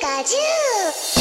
ガジュー